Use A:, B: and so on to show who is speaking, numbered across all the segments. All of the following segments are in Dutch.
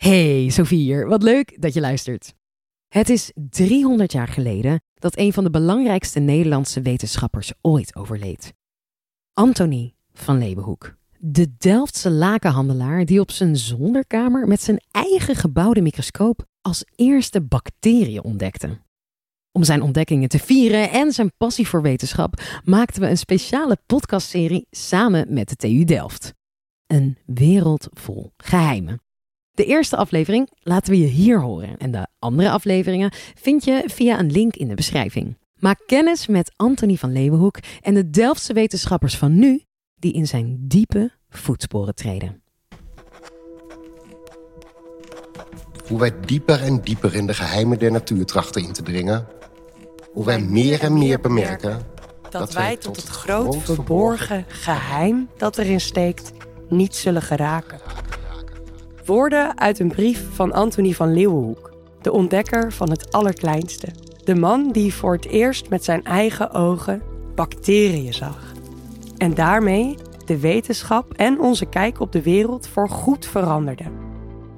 A: Hey, Sophie hier. Wat leuk dat je luistert. Het is 300 jaar geleden dat een van de belangrijkste Nederlandse wetenschappers ooit overleed. Antonie van Leeuwenhoek. De Delftse lakenhandelaar die op zijn zolderkamer met zijn eigen gebouwde microscoop als eerste bacteriën ontdekte. Om zijn ontdekkingen te vieren en zijn passie voor wetenschap maakten we een speciale podcastserie samen met de TU Delft. Een wereld vol geheimen. De eerste aflevering laten we je hier horen en de andere afleveringen vind je via een link in de beschrijving. Maak kennis met Anthony van Leeuwenhoek en de Delftse wetenschappers van nu die in zijn diepe voetsporen treden.
B: Hoe wij dieper en dieper in de geheimen der natuur trachten in te dringen. Hoe wij meer en meer bemerken
C: dat wij tot het groot verborgen geheim dat erin steekt niet zullen geraken. Woorden uit een brief van Anthony van Leeuwenhoek, de ontdekker van het allerkleinste. De man die voor het eerst met zijn eigen ogen bacteriën zag. En daarmee de wetenschap en onze kijk op de wereld voor goed veranderde.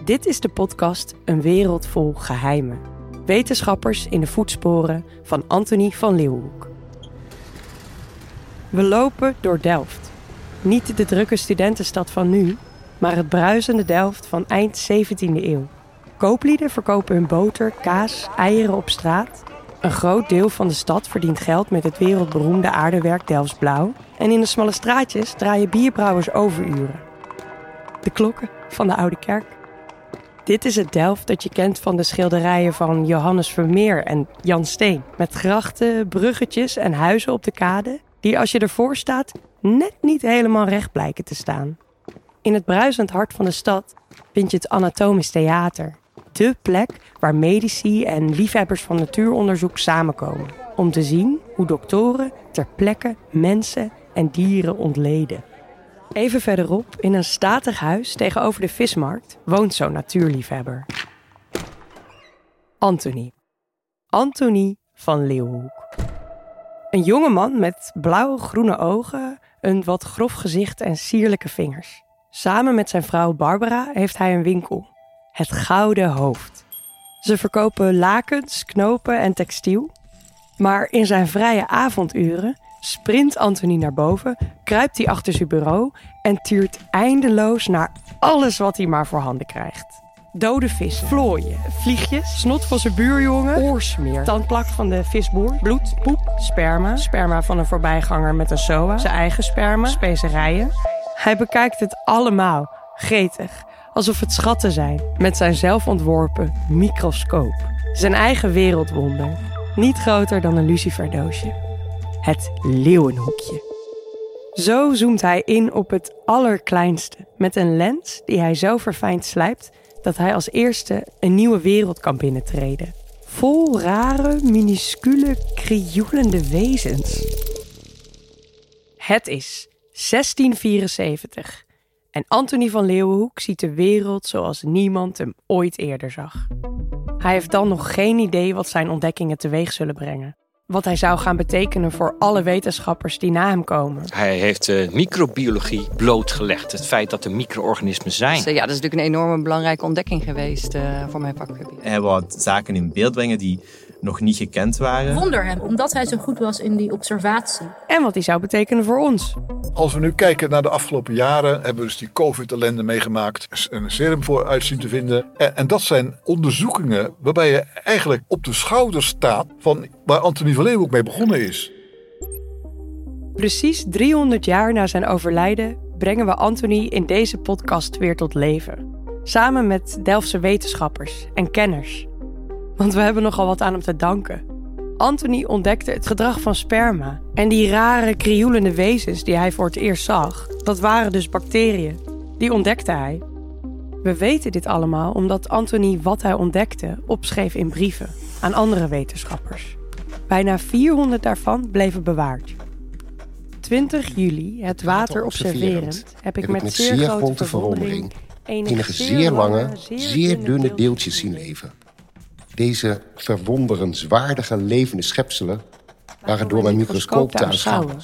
C: Dit is de podcast Een wereld vol geheimen. Wetenschappers in de voetsporen van Anthony van Leeuwenhoek. We lopen door Delft. Niet de drukke studentenstad van nu, maar het bruisende Delft van eind 17e eeuw. Kooplieden verkopen hun boter, kaas, eieren op straat. Een groot deel van de stad verdient geld met het wereldberoemde aardewerk Delfts Blauw. En in de smalle straatjes draaien bierbrouwers overuren. De klokken van de oude kerk. Dit is het Delft dat je kent van de schilderijen van Johannes Vermeer en Jan Steen. Met grachten, bruggetjes en huizen op de kade, die als je ervoor staat net niet helemaal recht blijken te staan. In het bruisend hart van de stad vind je het Anatomisch Theater. De plek waar medici en liefhebbers van natuuronderzoek samenkomen. Om te zien hoe doktoren ter plekke mensen en dieren ontleden. Even verderop, in een statig huis tegenover de vismarkt, woont zo'n natuurliefhebber. Anthony. Anthony van Leeuwenhoek. Een jonge man met blauw-groene ogen, een wat grof gezicht en sierlijke vingers. Samen met zijn vrouw Barbara heeft hij een winkel, het Gouden Hoofd. Ze verkopen lakens, knopen en textiel. Maar in zijn vrije avonduren sprint Anthony naar boven, kruipt hij achter zijn bureau en tuurt eindeloos naar alles wat hij maar voor handen krijgt. Dode vis, vlooien, vliegjes, snot van zijn buurjongen, oorsmeer, tandplak van de visboer, bloed, poep, sperma, sperma van een voorbijganger met een SOA, zijn eigen sperma, specerijen. Hij bekijkt het allemaal, gretig, alsof het schatten zijn, met zijn zelfontworpen microscoop. Zijn eigen wereldwonder, niet groter dan een luciferdoosje. Het leeuwenhoekje. Zo zoomt hij in op het allerkleinste, met een lens die hij zo verfijnd slijpt dat hij als eerste een nieuwe wereld kan binnentreden. Vol rare, minuscule, krioelende wezens. Het is 1674 en Anthony van Leeuwenhoek ziet de wereld zoals niemand hem ooit eerder zag. Hij heeft dan nog geen idee wat zijn ontdekkingen teweeg zullen brengen. Wat hij zou gaan betekenen voor alle wetenschappers die na hem komen.
D: Hij heeft de microbiologie blootgelegd. Het feit dat er micro-organismen zijn.
E: Dus, ja, dat is natuurlijk een enorme belangrijke ontdekking geweest uh, voor mijn vakgebied.
F: Hij wou zaken in beeld brengen die nog niet gekend waren.
G: Wonder hem, omdat hij zo goed was in die observatie.
C: En wat die zou betekenen voor ons.
H: Als we nu kijken naar de afgelopen jaren, hebben we dus die COVID-ellende meegemaakt. Een serum voor uit zien te vinden. En, en, dat zijn onderzoekingen waarbij je eigenlijk op de schouders staat van waar Anthony van Leeuwenhoek mee begonnen is.
C: Precies 300 jaar na zijn overlijden brengen we Anthony in deze podcast weer tot leven. Samen met Delftse wetenschappers en kenners. Want we hebben nogal wat aan hem te danken. Anthony ontdekte het gedrag van sperma. En die rare, krioelende wezens die hij voor het eerst zag, dat waren dus bacteriën. Die ontdekte hij. We weten dit allemaal omdat Anthony wat hij ontdekte opschreef in brieven aan andere wetenschappers. Bijna 400 daarvan bleven bewaard. 20 juli, het water observerend, heb ik met zeer grote verwondering
B: enige zeer lange, zeer dunne deeltjes zien leven. Deze verwonderenswaardige levende schepselen waren door mijn microscoop te aanschouwen.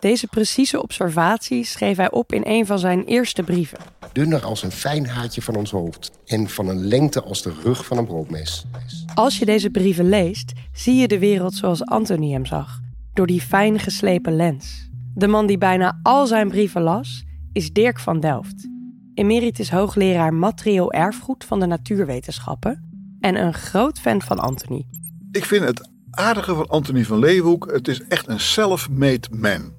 C: Deze precieze observaties schreef hij op in een van zijn eerste brieven.
B: Dunner als een fijn haartje van ons hoofd. En van een lengte als de rug van een broodmes.
C: Als je deze brieven leest, zie je de wereld zoals Anthony hem zag. Door die fijn geslepen lens. De man die bijna al zijn brieven las, is Dirk van Delft. Emeritus hoogleraar materieel erfgoed van de natuurwetenschappen. En een groot fan van Anthony.
H: Ik vind het aardige van Anthony van Leeuwenhoek, het is echt een self-made man.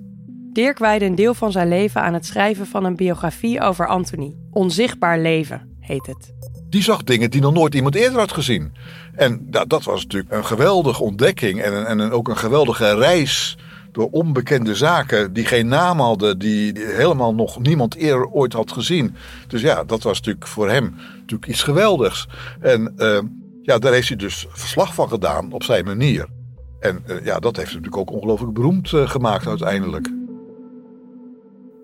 C: Dirk wijde een deel van zijn leven aan het schrijven van een biografie over Anthony. Onzichtbaar leven heet het.
H: Die zag dingen die nog nooit iemand eerder had gezien. En ja, dat was natuurlijk een geweldige ontdekking en, een, en een, ook een geweldige reis door onbekende zaken die geen naam hadden, die, helemaal nog niemand eerder ooit had gezien. Dus ja, dat was natuurlijk voor hem natuurlijk iets geweldigs. En eh, ja, daar heeft hij dus verslag van gedaan op zijn manier. En eh, ja, dat heeft hem natuurlijk ook ongelooflijk beroemd eh, gemaakt uiteindelijk.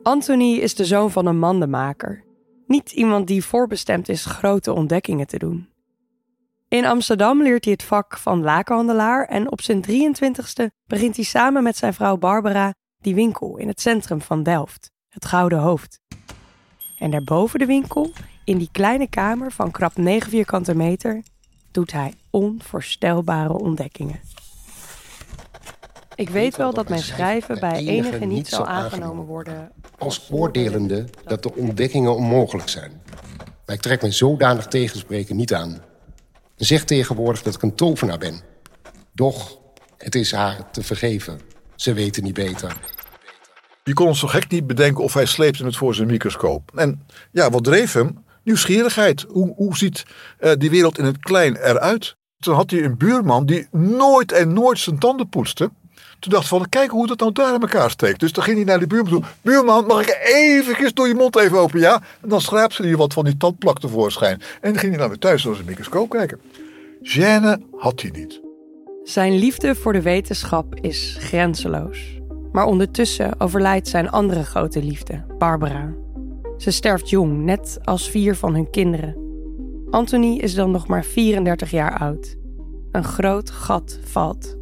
C: Anthony is de zoon van een mandenmaker. Niet iemand die voorbestemd is grote ontdekkingen te doen. In Amsterdam leert hij het vak van lakenhandelaar en op zijn 23ste begint hij samen met zijn vrouw Barbara die winkel in het centrum van Delft, het Gouden Hoofd. En daarboven de winkel, in die kleine kamer van krap 9 vierkante meter, doet hij onvoorstelbare ontdekkingen. Ik weet wel dat mijn schrijven bij enige niet zal aangenomen worden.
B: Als oordelende dat de ontdekkingen onmogelijk zijn. Maar ik trek me zodanig tegenspreken niet aan. En zeg tegenwoordig dat ik een tovenaar ben. Doch, het is haar te vergeven. Ze weten niet beter.
H: Je kon ons zo gek niet bedenken of hij sleepte het voor zijn microscoop. En ja, wat dreef hem? Nieuwsgierigheid. Hoe, hoe ziet uh, die wereld in het klein eruit? Toen had hij een buurman die nooit en nooit zijn tanden poetste. Toen dacht van, kijk hoe dat nou daar in elkaar steekt. Dus dan ging hij naar de buurman toe. Buurman, mag ik even door je mond even open, ja? En dan schraapte hij wat van die tandplak tevoorschijn. En dan ging hij naar weer thuis door zijn microscoop kijken. Gêne had hij niet.
C: Zijn liefde voor de wetenschap is grenzeloos. Maar ondertussen overlijdt zijn andere grote liefde, Barbara. Ze sterft jong, net als vier van hun kinderen. Anthony is dan nog maar 34 jaar oud. Een groot gat valt.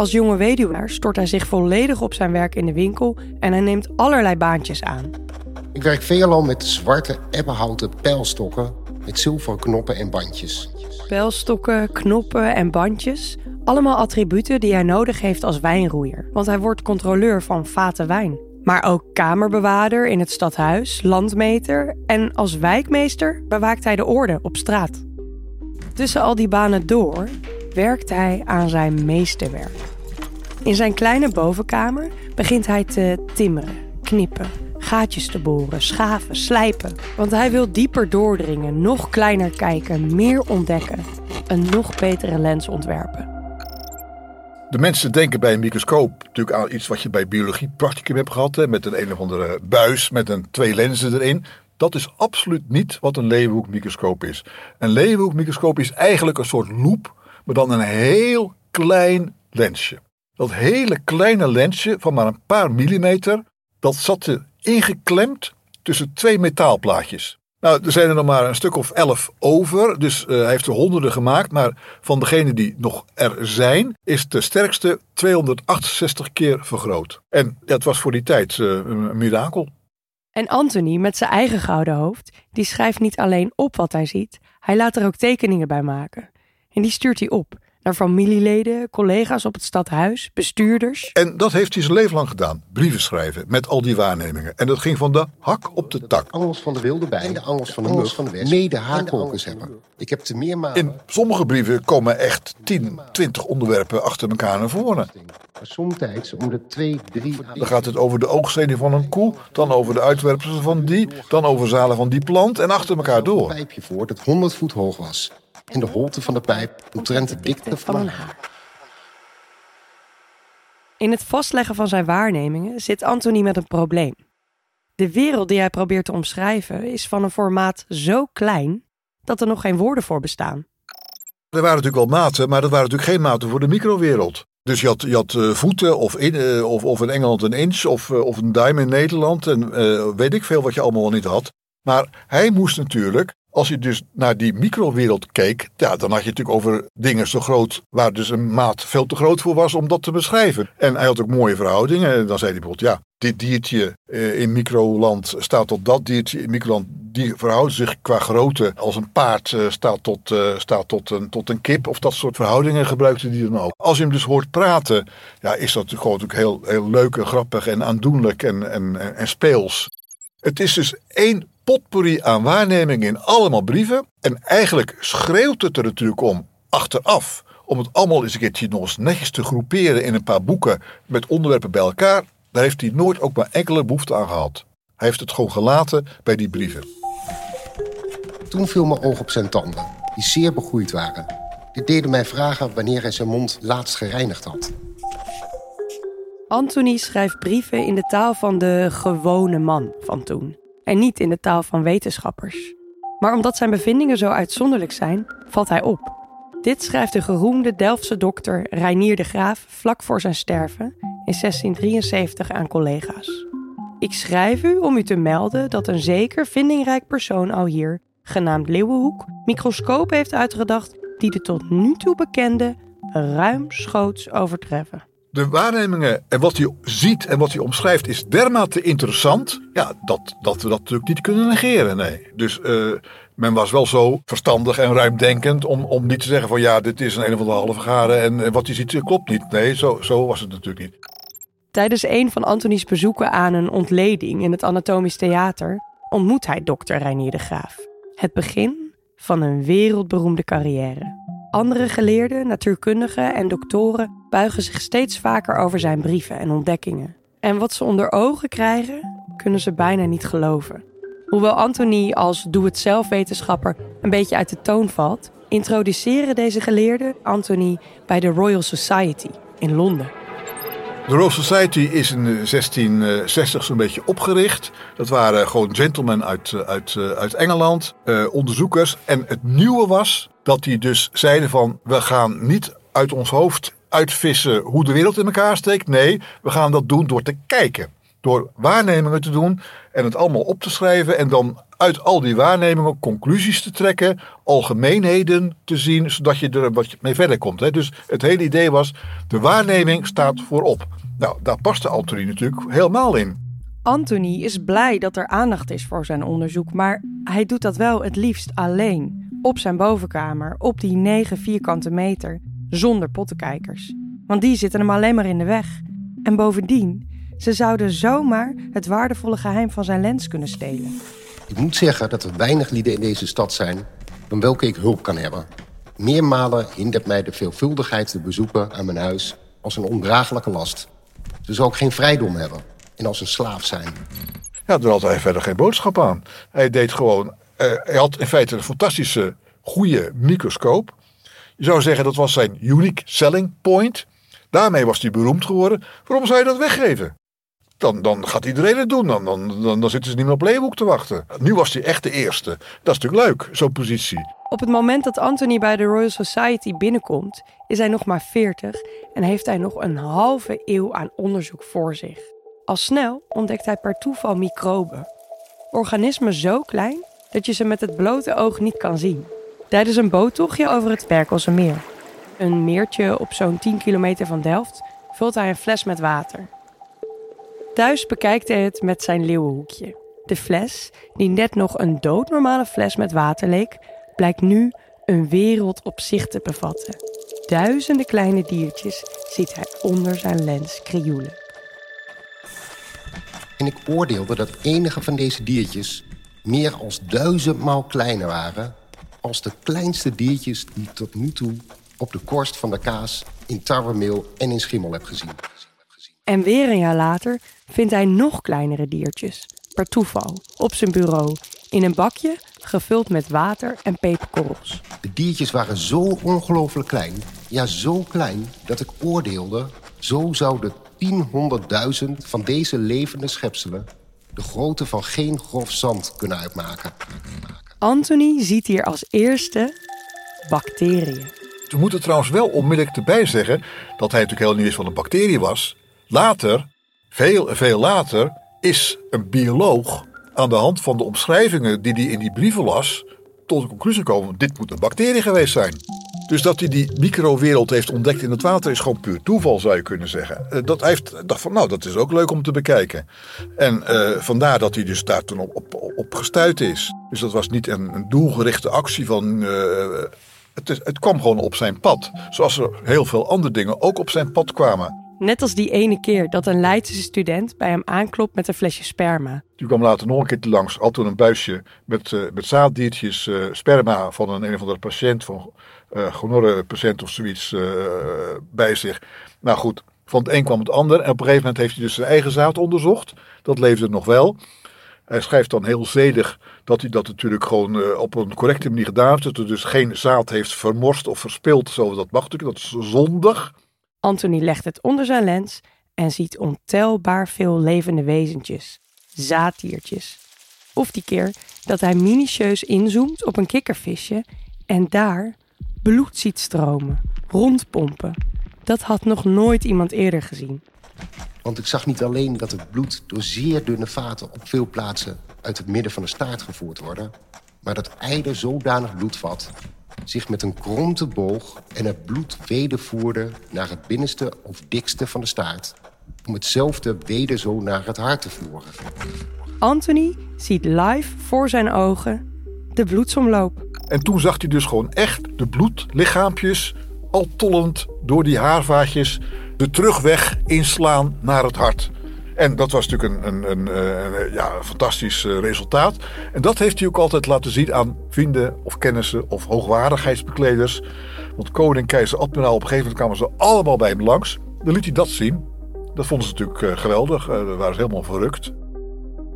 C: Als jonge weduwnaar stort hij zich volledig op zijn werk in de winkel en hij neemt allerlei baantjes aan.
B: Ik werk veelal met zwarte ebbenhouten pijlstokken met zilveren knoppen en bandjes.
C: Pijlstokken, knoppen en bandjes, allemaal attributen die hij nodig heeft als wijnroeier, want hij wordt controleur van vaten wijn. Maar ook kamerbewaarder in het stadhuis, landmeter en als wijkmeester bewaakt hij de orde op straat. Tussen al die banen door werkt hij aan zijn meesterwerk. In zijn kleine bovenkamer begint hij te timmeren, knippen, gaatjes te boren, schaven, slijpen. Want hij wil dieper doordringen, nog kleiner kijken, meer ontdekken, een nog betere lens ontwerpen.
H: De mensen denken bij een microscoop natuurlijk aan iets wat je bij biologie practicum hebt gehad, met een een of andere buis met een twee lenzen erin. Dat is absoluut niet wat een leeuwenhoekmicroscoop is. Een leeuwenhoekmicroscoop is eigenlijk een soort loep, maar dan een heel klein lensje. Dat hele kleine lensje van maar een paar millimeter, dat zat er ingeklemd tussen twee metaalplaatjes. Nou, er zijn er nog maar een stuk of elf over, dus uh, hij heeft er honderden gemaakt. Maar van degene die nog er zijn, is de sterkste 268 keer vergroot. En dat was voor die tijd uh, een mirakel.
C: En Anthony met zijn eigen gouden hoofd, die schrijft niet alleen op wat hij ziet, hij laat er ook tekeningen bij maken. En die stuurt hij op naar familieleden, collega's op het stadhuis, bestuurders.
H: En dat heeft hij zijn leven lang gedaan. Brieven schrijven met al die waarnemingen. En dat ging van de hak op de tak.
B: Angels van de wilde bij en de angels van de mug van de west. Mede hebben. Ik heb te meermalen...
H: In sommige brieven komen echt 10, 20 onderwerpen achter elkaar naar voren.
B: Somtijds om de twee, drie...
H: Dan gaat het over de oogstzenuw van een koe, dan over de uitwerpselen van die, dan over zalen van die plant en achter elkaar door.
B: Een pijpje voor dat 100 voet hoog was en de holte van de pijp omtrent de dikte van een haar.
C: In het vastleggen van zijn waarnemingen zit Anthony met een probleem. De wereld die hij probeert te omschrijven is van een formaat zo klein dat er nog geen woorden voor bestaan.
H: Er waren natuurlijk wel maten, maar dat waren natuurlijk geen maten voor de microwereld. Dus je had, je had uh, voeten of in, uh, of, of in Engeland een inch of, uh, of een duim in Nederland en weet ik veel wat je allemaal al niet had. Maar hij moest natuurlijk Als je dus naar die microwereld keek, ja, dan had je natuurlijk over dingen zo groot, waar dus een maat veel te groot voor was om dat te beschrijven. En hij had ook mooie verhoudingen. Dan zei hij bijvoorbeeld, ja, dit diertje eh, in microland staat tot dat diertje in microland. Die verhoudt zich qua grootte als een paard eh, staat, tot, uh, staat tot, een, tot een kip. Of dat soort verhoudingen gebruikte hij dan ook. Als je hem dus hoort praten, ja, is dat gewoon natuurlijk heel, heel leuk en grappig en aandoenlijk en, en, en speels. Het is dus één potpourri aan waarnemingen in allemaal brieven. En eigenlijk schreeuwt het er natuurlijk om achteraf. Om het allemaal eens een keertje nog eens netjes te groeperen in een paar boeken met onderwerpen bij elkaar. Daar heeft hij nooit ook maar enkele behoefte aan gehad. Hij heeft het gewoon gelaten bij die brieven.
B: Toen viel mijn oog op zijn tanden, die zeer begroeid waren. Dit deden mij vragen wanneer hij zijn mond laatst gereinigd had.
C: Anthony schrijft brieven in de taal van de gewone man van toen. En niet in de taal van wetenschappers. Maar omdat zijn bevindingen zo uitzonderlijk zijn, valt hij op. Dit schrijft de geroemde Delftse dokter Reinier de Graaf vlak voor zijn sterven in 1673 aan collega's. Ik schrijf u om u te melden dat een zeker vindingrijk persoon al hier, genaamd Leeuwenhoek, microscopen heeft uitgedacht die de tot nu toe bekende ruimschoots overtreffen.
H: De waarnemingen en wat hij ziet en wat hij omschrijft is dermate interessant. Ja, dat, dat we dat natuurlijk niet kunnen negeren. Nee. Dus uh, men was wel zo verstandig en ruimdenkend om, om niet te zeggen van ja, dit is een een of andere halve garen en, wat hij ziet klopt niet. Nee, zo, zo was het natuurlijk niet.
C: Tijdens een van Antonies bezoeken aan een ontleding in het Anatomisch Theater ontmoet hij dokter Reinier de Graaf. Het begin van een wereldberoemde carrière. Andere geleerden, natuurkundigen en doktoren buigen zich steeds vaker over zijn brieven en ontdekkingen. En wat ze onder ogen krijgen, kunnen ze bijna niet geloven. Hoewel Anthony als doe-het-zelf wetenschapper een beetje uit de toon valt, introduceren deze geleerden Anthony bij de Royal Society in Londen.
H: De Royal Society is in 1660 zo'n beetje opgericht. Dat waren gewoon gentlemen uit, uit, uit Engeland, eh, onderzoekers. En het nieuwe was dat die dus zeiden van... we gaan niet uit ons hoofd uitvissen hoe de wereld in elkaar steekt. Nee, we gaan dat doen door te kijken. Door waarnemingen te doen en het allemaal op te schrijven. En dan uit al die waarnemingen conclusies te trekken, algemeenheden te zien, zodat je er wat mee verder komt. Dus het hele idee was, de waarneming staat voorop. Nou, daar paste Anthony natuurlijk helemaal in.
C: Anthony is blij dat er aandacht is voor zijn onderzoek, maar hij doet dat wel het liefst alleen. Op zijn bovenkamer, op die 9 vierkante meter, zonder pottenkijkers. Want die zitten hem alleen maar in de weg. En bovendien, ze zouden zomaar het waardevolle geheim van zijn lens kunnen stelen.
B: Ik moet zeggen dat er weinig lieden in deze stad zijn van welke ik hulp kan hebben. Meermalen hindert mij de veelvuldigheid te bezoeken aan mijn huis als een ondraaglijke last. Zo zou ik geen vrijdom hebben en als een slaaf zijn.
H: Ja, daar had hij verder geen boodschap aan. Hij deed gewoon. Uh, hij had in feite een fantastische, goede microscoop. Je zou zeggen dat was zijn unique selling point. Daarmee was hij beroemd geworden. Waarom zou je dat weggeven? Dan, dan gaat iedereen het doen. Dan, dan, dan, zitten ze niet meer op Leeuwenhoek te wachten. Nu was hij echt de eerste. Dat is natuurlijk leuk, zo'n positie.
C: Op het moment dat Anthony bij de Royal Society binnenkomt, is hij nog maar 40 en heeft hij nog een halve eeuw aan onderzoek voor zich. Al snel ontdekt hij per toeval microben. Organismen zo klein dat je ze met het blote oog niet kan zien. Tijdens een boottochtje over het Berkelse meer, een meertje op zo'n 10 kilometer van Delft, vult hij een fles met water. Thuis bekijkt hij het met zijn leeuwenhoekje. De fles, die net nog een doodnormale fles met water leek, blijkt nu een wereld op zich te bevatten. Duizenden kleine diertjes ziet hij onder zijn lens krioelen.
B: En ik oordeelde dat enige van deze diertjes meer als duizendmaal kleiner waren als de kleinste diertjes die ik tot nu toe op de korst van de kaas in tarwemeel en in schimmel heb gezien.
C: En weer een jaar later vindt hij nog kleinere diertjes, per toeval, op zijn bureau, in een bakje gevuld met water en peperkorrels.
B: De diertjes waren zo ongelooflijk klein, ja zo klein, dat ik oordeelde... zo zouden 10.000 van deze levende schepselen... de grootte van geen grof zand kunnen uitmaken.
C: Anthony ziet hier als eerste bacteriën.
H: We moeten trouwens wel onmiddellijk erbij zeggen dat hij natuurlijk heel niet wist wat een bacterie was. Later, veel veel later, is een bioloog aan de hand van de omschrijvingen die hij in die brieven las, tot de conclusie gekomen: dit moet een bacterie geweest zijn. Dus dat hij die microwereld heeft ontdekt in het water is gewoon puur toeval, zou je kunnen zeggen. Eh, dat heeft dacht van, nou, dat is ook leuk om te bekijken. En uh, vandaar dat hij dus daar toen op, op, op gestuurd is. Dus dat was niet een, doelgerichte actie van. Uh, het, het kwam gewoon op zijn pad. Zoals er heel veel andere dingen ook op zijn pad kwamen.
C: Net als die ene keer dat een Leidse student bij hem aanklopt met een flesje sperma.
H: Die kwam later nog een keer langs, altijd een buisje met, uh, met zaaddiertjes, uh, sperma van een een of andere patiënt, van uh, gonorre patiënt of zoiets bij zich. Nou goed, van het een kwam het ander. En op een gegeven moment heeft hij dus zijn eigen zaad onderzocht. Dat leefde nog wel. Hij schrijft dan heel zedig dat hij dat natuurlijk gewoon op een correcte manier gedaan heeft. Dat er dus geen zaad heeft vermorst of verspild, zoals dat mag natuurlijk. Dat is zondig.
C: Anthony legt het onder zijn lens en ziet ontelbaar veel levende wezentjes, zaaddiertjes. Of die keer dat hij minutieus inzoomt op een kikkervisje en daar bloed ziet stromen, rondpompen. Dat had nog nooit iemand eerder gezien.
B: Want ik zag niet alleen dat het bloed door zeer dunne vaten op veel plaatsen uit het midden van de staart gevoerd worden, maar dat eider zodanig bloed vat zich met een kronte boog en het bloed wedervoerde naar het binnenste of dikste van de staart, om hetzelfde weder zo naar het hart te voeren.
C: Anthony ziet live voor zijn ogen de bloedsomloop.
H: En toen zag hij dus gewoon echt de bloedlichaampjes, al tollend door die haarvaatjes, de terugweg inslaan naar het hart. En dat was natuurlijk een, een, een, een ja, fantastisch eh, resultaat. En dat heeft hij ook altijd laten zien aan vrienden of kennissen of hoogwaardigheidsbekleders. Want koning, keizer, admiraal, op een gegeven moment kwamen ze allemaal bij hem langs. Dan liet hij dat zien. Dat vonden ze natuurlijk eh, geweldig. Daar waren ze helemaal verrukt.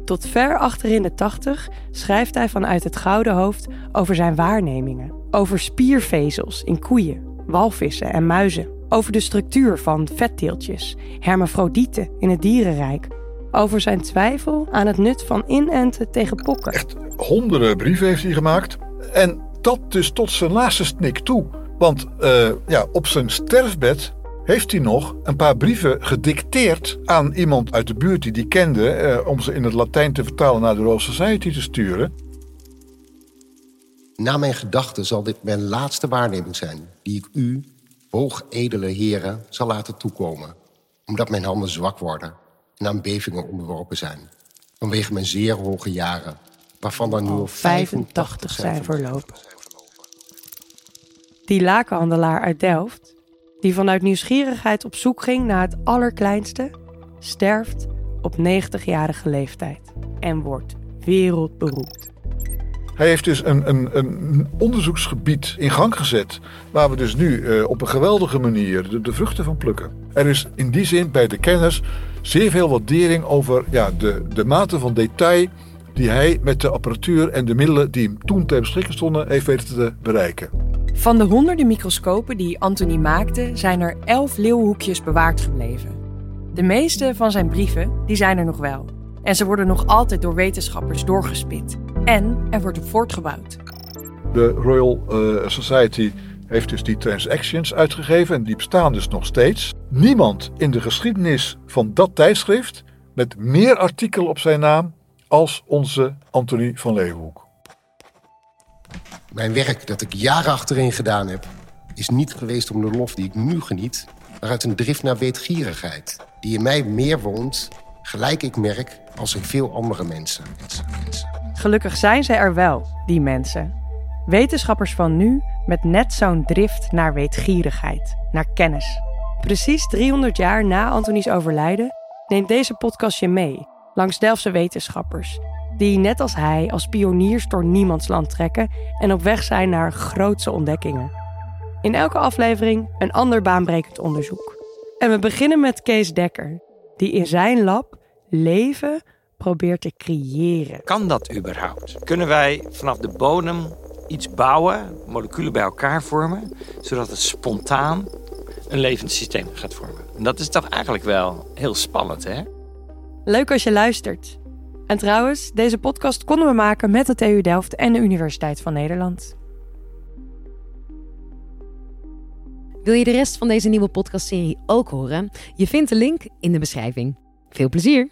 C: Tot ver achter in de tachtig schrijft hij vanuit het Gouden Hoofd over zijn waarnemingen. Over spiervezels in koeien, walvissen en muizen over de structuur van vetteeltjes, hermafrodieten in het dierenrijk, over zijn twijfel aan het nut van inenten tegen pokken.
H: Echt honderden brieven heeft hij gemaakt. En dat dus tot zijn laatste snik toe. Want uh, ja, op zijn sterfbed heeft hij nog een paar brieven gedicteerd aan iemand uit de buurt die die kende, uh, om ze in het Latijn te vertalen naar de Royal Society te sturen.
B: Na mijn gedachten zal dit mijn laatste waarneming zijn, die ik u hoogedele heren zal laten toekomen, omdat mijn handen zwak worden en aan bevingen onderworpen zijn, vanwege mijn zeer hoge jaren, waarvan er nu 85 zijn verlopen.
C: Die lakenhandelaar uit Delft, die vanuit nieuwsgierigheid op zoek ging naar het allerkleinste, sterft op 90-jarige leeftijd en wordt wereldberoemd.
H: Hij heeft dus een, een, een onderzoeksgebied in gang gezet. Waar we dus nu uh, op een geweldige manier de, de, vruchten van plukken. Er is in die zin bij de kenners zeer veel waardering over ja, de, de mate van detail. die hij met de apparatuur en de middelen die hem toen ter beschikking stonden. heeft weten te bereiken.
C: Van de honderden microscopen die Anthony maakte. zijn er elf leeuwhoekjes bewaard gebleven. De meeste van zijn brieven die zijn er nog wel. En ze worden nog altijd door wetenschappers doorgespit. En er wordt op voortgebouwd.
H: De Royal uh, Society heeft dus die transactions uitgegeven en die bestaan dus nog steeds. Niemand in de geschiedenis van dat tijdschrift met meer artikelen op zijn naam als onze Anthony van Leeuwenhoek.
B: Mijn werk dat ik jaren achterin gedaan heb, is niet geweest om de lof die ik nu geniet, maar uit een drift naar weetgierigheid, die in mij meer woont, gelijk ik merk, als in veel andere mensen.
C: Gelukkig zijn ze er wel, die mensen. Wetenschappers van nu met net zo'n drift naar weetgierigheid, naar kennis. Precies 300 jaar na Antonies overlijden neemt deze podcast je mee langs Delftse wetenschappers, die net als hij als pioniers door niemandsland trekken en op weg zijn naar grootse ontdekkingen. In elke aflevering een ander baanbrekend onderzoek. En we beginnen met Kees Dekker, die in zijn lab leven probeert te creëren.
D: Kan dat überhaupt? Kunnen wij vanaf de bodem iets bouwen, moleculen bij elkaar vormen, zodat het spontaan een levend systeem gaat vormen? En dat is toch eigenlijk wel heel spannend, hè?
C: Leuk als je luistert. En trouwens, deze podcast konden we maken met de TU Delft en de Universiteit van Nederland.
A: Wil je de rest van deze nieuwe podcastserie ook horen? Je vindt de link in de beschrijving. Veel plezier!